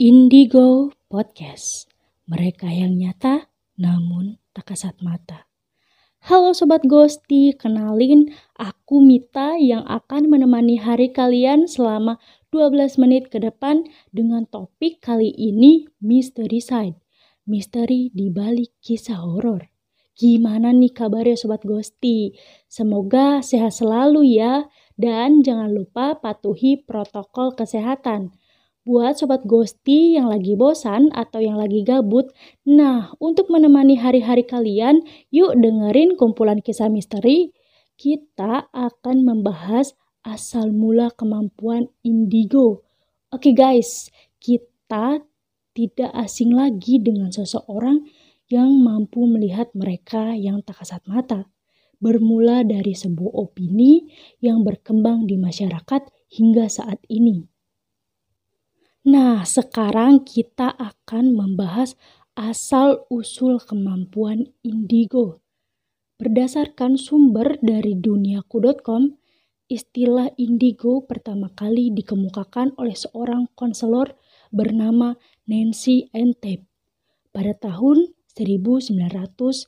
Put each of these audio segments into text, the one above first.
Indigo Podcast. Mereka yang nyata namun tak kasat mata. Halo Sobat Ghosti, kenalin aku Mita yang akan menemani hari kalian selama 12 menit ke depan dengan topik kali ini Mystery Side. Misteri di balik kisah horor. Gimana nih kabarnya Sobat Ghosti? Semoga sehat selalu ya. Dan jangan lupa patuhi protokol kesehatan. Buat Sobat Ghosti yang lagi bosan atau yang lagi gabut, nah untuk menemani hari-hari kalian, yuk dengerin kumpulan kisah misteri. Kita akan membahas asal mula kemampuan indigo. Oke guys, kita tidak asing lagi dengan seseorang yang mampu melihat mereka yang tak kasat mata bermula dari sebuah opini yang berkembang di masyarakat hingga saat ini. Nah, sekarang kita akan membahas asal-usul kemampuan indigo. Berdasarkan sumber dari duniaku.com, istilah indigo pertama kali dikemukakan oleh seorang konselor bernama Nancy Entep pada tahun 1970.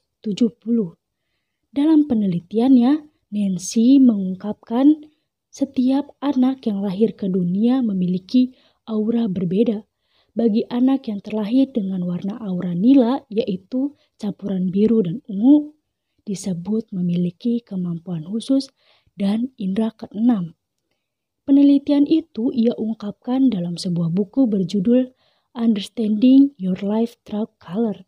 Dalam penelitiannya, Nancy mengungkapkan setiap anak yang lahir ke dunia memiliki aura berbeda. Bagi anak yang terlahir dengan warna aura nila, yaitu campuran biru dan ungu, disebut memiliki kemampuan khusus dan indera keenam. Penelitian itu ia ungkapkan dalam sebuah buku berjudul Understanding Your Life Through Color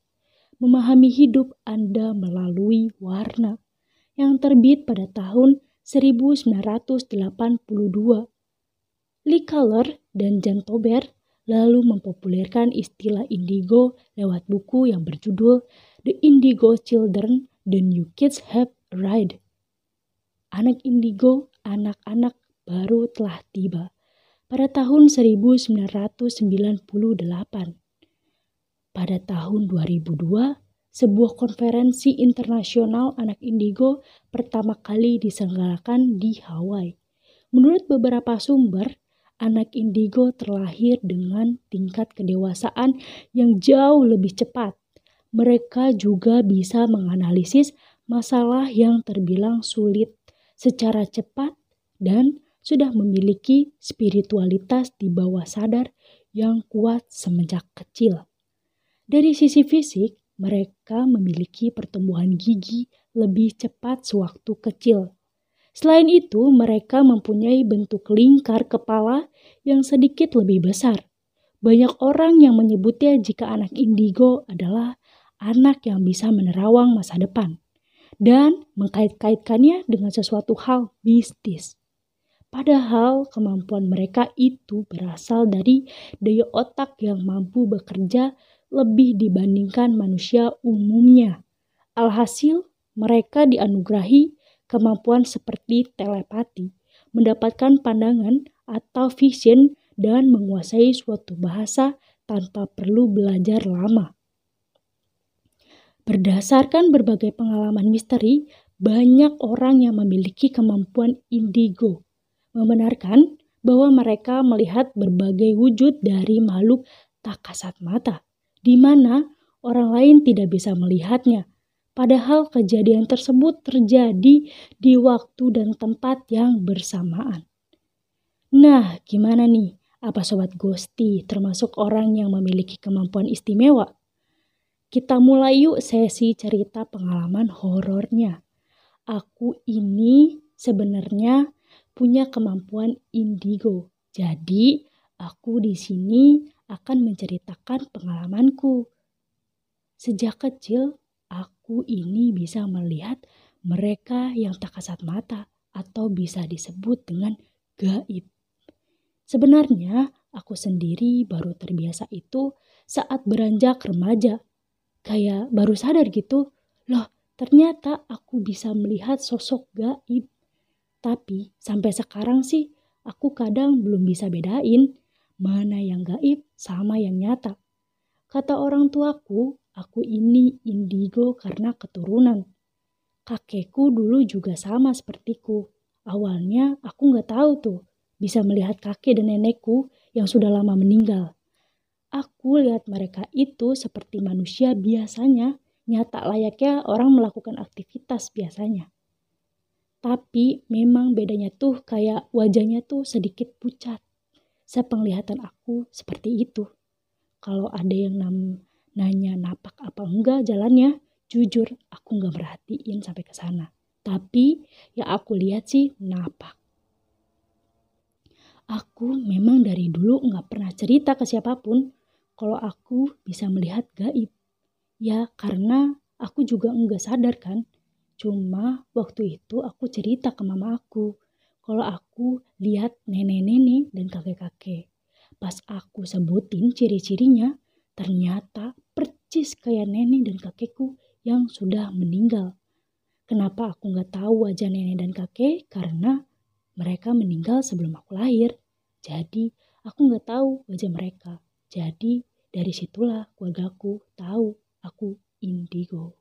memahami hidup Anda melalui warna yang terbit pada tahun 1982. Lee Color dan Jan Tober lalu mempopulerkan istilah indigo lewat buku yang berjudul The Indigo Children, The New Kids Have Arrived. Anak indigo, anak-anak baru telah tiba pada tahun 1998. Pada tahun 2002, sebuah konferensi internasional anak indigo pertama kali diselenggarakan di Hawaii. Menurut beberapa sumber, anak indigo terlahir dengan tingkat kedewasaan yang jauh lebih cepat. Mereka juga bisa menganalisis masalah yang terbilang sulit secara cepat dan sudah memiliki spiritualitas di bawah sadar yang kuat semenjak kecil. Dari sisi fisik, mereka memiliki pertumbuhan gigi lebih cepat sewaktu kecil. Selain itu, mereka mempunyai bentuk lingkar kepala yang sedikit lebih besar. Banyak orang yang menyebutnya jika anak indigo adalah anak yang bisa menerawang masa depan dan mengkait-kaitkannya dengan sesuatu hal mistis. Padahal kemampuan mereka itu berasal dari daya otak yang mampu bekerja lebih dibandingkan manusia umumnya. Alhasil, mereka dianugerahi kemampuan seperti telepati, mendapatkan pandangan atau vision, dan menguasai suatu bahasa tanpa perlu belajar lama. Berdasarkan berbagai pengalaman misteri, banyak orang yang memiliki kemampuan indigo membenarkan bahwa mereka melihat berbagai wujud dari makhluk tak kasat mata di mana orang lain tidak bisa melihatnya. Padahal kejadian tersebut terjadi di waktu dan tempat yang bersamaan. Nah, gimana nih? Apa sobat Gusti termasuk orang yang memiliki kemampuan istimewa? Kita mulai yuk sesi cerita pengalaman horornya. Aku ini sebenarnya punya kemampuan indigo. Jadi, aku di sini akan menceritakan pengalamanku. Sejak kecil, aku ini bisa melihat mereka yang tak kasat mata atau bisa disebut dengan gaib. Sebenarnya, aku sendiri baru terbiasa itu saat beranjak remaja. Kayak baru sadar gitu, loh ternyata aku bisa melihat sosok gaib. Tapi sampai sekarang sih aku kadang belum bisa bedain mana yang gaib sama yang nyata. Kata orang tuaku, aku ini indigo karena keturunan. Kakekku dulu juga sama sepertiku. Awalnya aku nggak tahu tuh bisa melihat kakek dan nenekku yang sudah lama meninggal. Aku lihat mereka itu seperti manusia biasanya, nyata layaknya orang melakukan aktivitas biasanya. Tapi memang bedanya tuh kayak wajahnya tuh sedikit pucat. Sepenglihatan aku seperti itu. Kalau ada yang nam nanya napak apa enggak jalannya, jujur aku nggak merhatiin sampai ke sana. Tapi ya aku lihat sih napak. Aku memang dari dulu nggak pernah cerita ke siapa pun kalau aku bisa melihat gaib. Ya karena aku juga enggak sadar kan. Cuma waktu itu aku cerita ke mama aku kalau aku lihat nenek-nenek dan kakek-kakek. Pas aku sebutin ciri-cirinya, ternyata percis kayak nenek dan kakekku yang sudah meninggal. Kenapa aku nggak tahu wajah nenek dan kakek? Karena mereka meninggal sebelum aku lahir. Jadi aku nggak tahu wajah mereka. Jadi dari situlah keluargaku tahu aku indigo.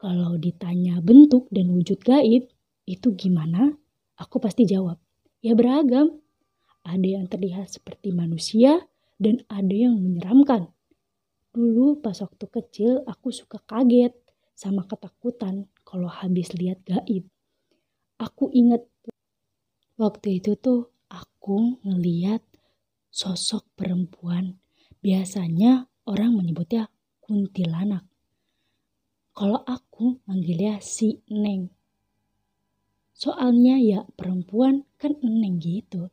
Kalau ditanya bentuk dan wujud gaib, itu gimana? Aku pasti jawab, ya beragam. Ada yang terlihat seperti manusia dan ada yang menyeramkan. Dulu pas waktu kecil aku suka kaget sama ketakutan kalau habis lihat gaib. Aku inget waktu itu tuh aku ngeliat sosok perempuan. Biasanya orang menyebutnya kuntilanak. Kalau aku manggilnya si Neng. Soalnya ya perempuan kan Neng gitu.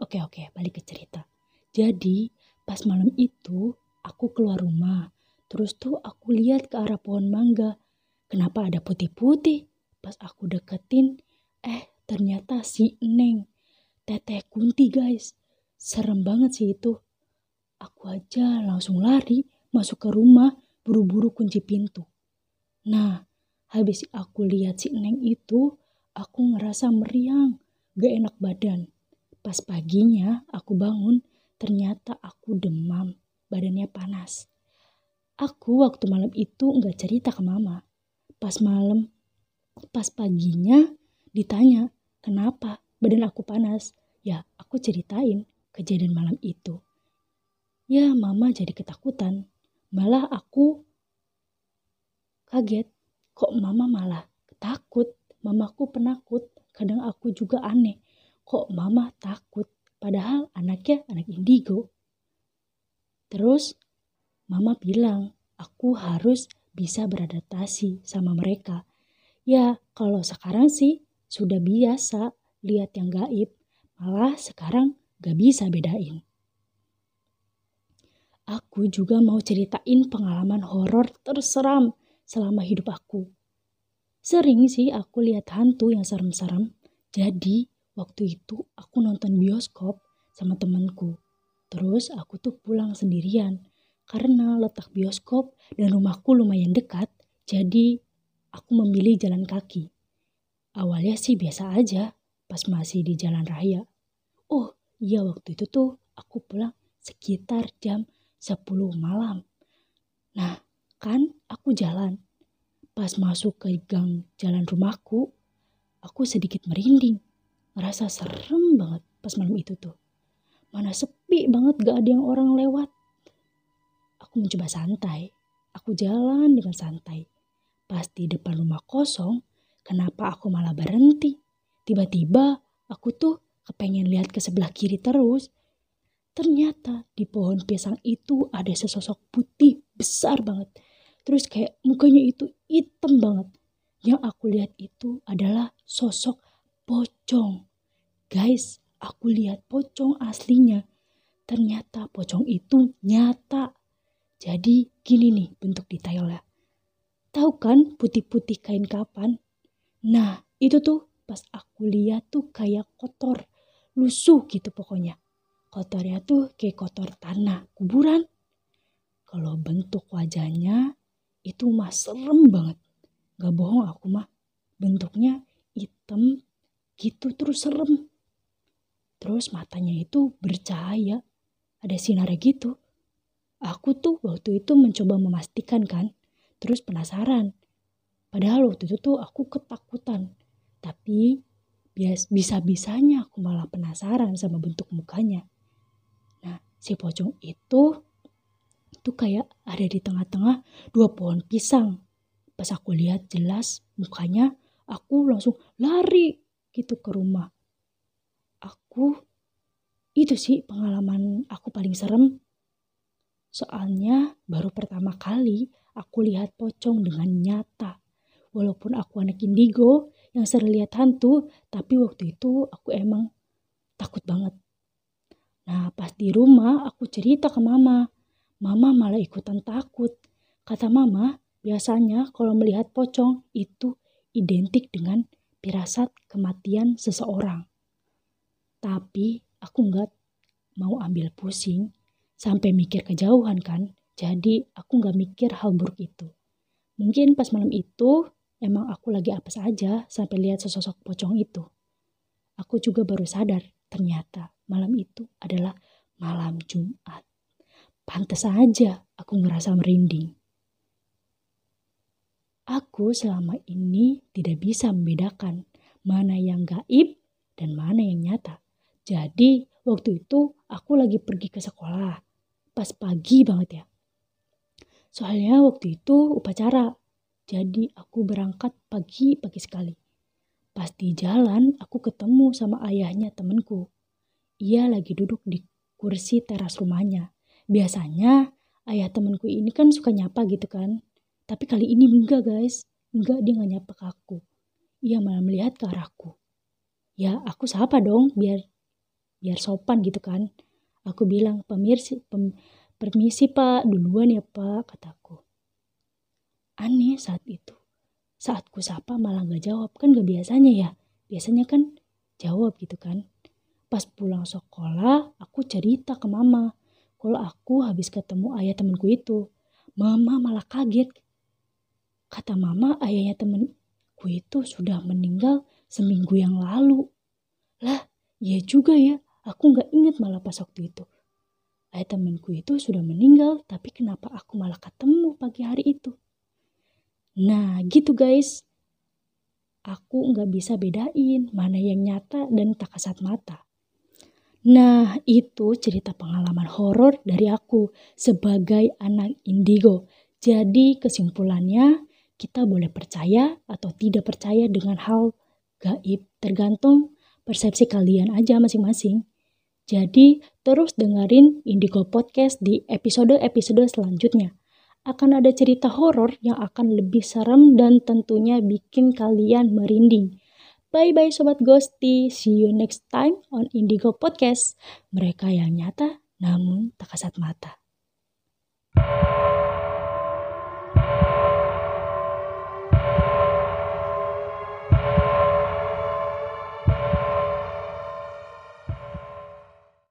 Oke oke balik ke cerita. Jadi pas malam itu aku keluar rumah. Terus tuh aku lihat ke arah pohon mangga. Kenapa ada putih-putih? Pas aku deketin, eh ternyata si Neng. Teteh Kunti guys. Serem banget sih itu. Aku aja langsung lari masuk ke rumah buru-buru kunci pintu. Nah, habis aku lihat si Neng itu, aku ngerasa meriang, gak enak badan. Pas paginya aku bangun, ternyata aku demam, badannya panas. Aku waktu malam itu nggak cerita ke mama. Pas malam, pas paginya ditanya, kenapa badan aku panas? Ya, aku ceritain kejadian malam itu. Ya, mama jadi ketakutan. Malah aku kaget. Kok mama malah takut? Mamaku penakut. Kadang aku juga aneh. Kok mama takut? Padahal anaknya anak indigo. Terus mama bilang, aku harus bisa beradaptasi sama mereka. Ya, kalau sekarang sih sudah biasa lihat yang gaib. Malah sekarang gak bisa bedain. Aku juga mau ceritain pengalaman horor terseram selama hidup aku. Sering sih aku lihat hantu yang serem-serem. Jadi waktu itu aku nonton bioskop sama temanku. Terus aku tuh pulang sendirian karena letak bioskop dan rumahku lumayan dekat. Jadi aku memilih jalan kaki. Awalnya sih biasa aja pas masih di jalan raya. Oh Iya waktu itu tuh aku pulang sekitar jam 10 malam. Nah kan aku jalan. Pas masuk ke gang jalan rumahku, aku sedikit merinding. Ngerasa serem banget pas malam itu tuh. Mana sepi banget gak ada yang orang lewat. Aku mencoba santai. Aku jalan dengan santai. Pas di depan rumah kosong, kenapa aku malah berhenti? Tiba-tiba aku tuh kepengen lihat ke sebelah kiri terus. Ternyata di pohon pisang itu ada sesosok putih besar banget. Terus kayak mukanya itu hitam banget. Yang aku lihat itu adalah sosok pocong. Guys, aku lihat pocong aslinya. Ternyata pocong itu nyata. Jadi gini nih bentuk detailnya. Tahu kan putih-putih kain kapan? Nah, itu tuh pas aku lihat tuh kayak kotor lusuh gitu pokoknya. Kotornya tuh kayak kotor tanah, kuburan. Kalau bentuk wajahnya itu mah serem banget. Gak bohong aku mah. Bentuknya hitam gitu terus serem. Terus matanya itu bercahaya. Ada sinar gitu. Aku tuh waktu itu mencoba memastikan kan. Terus penasaran. Padahal waktu itu tuh aku ketakutan. Tapi bisa-bisanya aku malah penasaran sama bentuk mukanya. Nah, si pocong itu itu kayak ada di tengah-tengah dua pohon pisang. Pas aku lihat jelas mukanya, aku langsung lari gitu ke rumah. Aku itu sih pengalaman aku paling serem. Soalnya baru pertama kali aku lihat pocong dengan nyata. Walaupun aku anak indigo yang sering lihat hantu, tapi waktu itu aku emang takut banget. Nah, pas di rumah aku cerita ke mama. Mama malah ikutan takut. Kata mama, biasanya kalau melihat pocong itu identik dengan pirasat kematian seseorang. Tapi aku nggak mau ambil pusing sampai mikir kejauhan kan. Jadi aku nggak mikir hal buruk itu. Mungkin pas malam itu emang aku lagi apa saja sampai lihat sesosok pocong itu. Aku juga baru sadar ternyata malam itu adalah malam Jumat. Pantas saja aku ngerasa merinding. Aku selama ini tidak bisa membedakan mana yang gaib dan mana yang nyata. Jadi waktu itu aku lagi pergi ke sekolah. Pas pagi banget ya. Soalnya waktu itu upacara. Jadi aku berangkat pagi-pagi sekali. Pas di jalan aku ketemu sama ayahnya temenku. Ia lagi duduk di kursi teras rumahnya. Biasanya ayah temenku ini kan suka nyapa gitu kan. Tapi kali ini enggak guys. Enggak dia nggak nyapa ke aku. Ia malah melihat ke arahku. Ya aku sapa dong biar biar sopan gitu kan. Aku bilang pemirsi pem, permisi pak duluan ya pak kataku. Aneh saat itu. Saat ku sapa malah gak jawab kan gak biasanya ya. Biasanya kan jawab gitu kan. Pas pulang sekolah aku cerita ke mama. Kalau aku habis ketemu ayah temanku itu. Mama malah kaget Kata mama ayahnya temenku itu sudah meninggal seminggu yang lalu. Lah, iya juga ya. Aku nggak inget malah pas waktu itu. Ayah temanku itu sudah meninggal, tapi kenapa aku malah ketemu pagi hari itu? Nah, gitu guys. Aku nggak bisa bedain mana yang nyata dan tak kasat mata. Nah, itu cerita pengalaman horor dari aku sebagai anak indigo. Jadi kesimpulannya, kita boleh percaya atau tidak percaya dengan hal gaib, tergantung persepsi kalian aja masing-masing. Jadi, terus dengerin Indigo Podcast di episode-episode selanjutnya. Akan ada cerita horor yang akan lebih serem dan tentunya bikin kalian merinding. Bye-bye Sobat Ghosty, see you next time on Indigo Podcast. Mereka yang nyata namun tak kasat mata.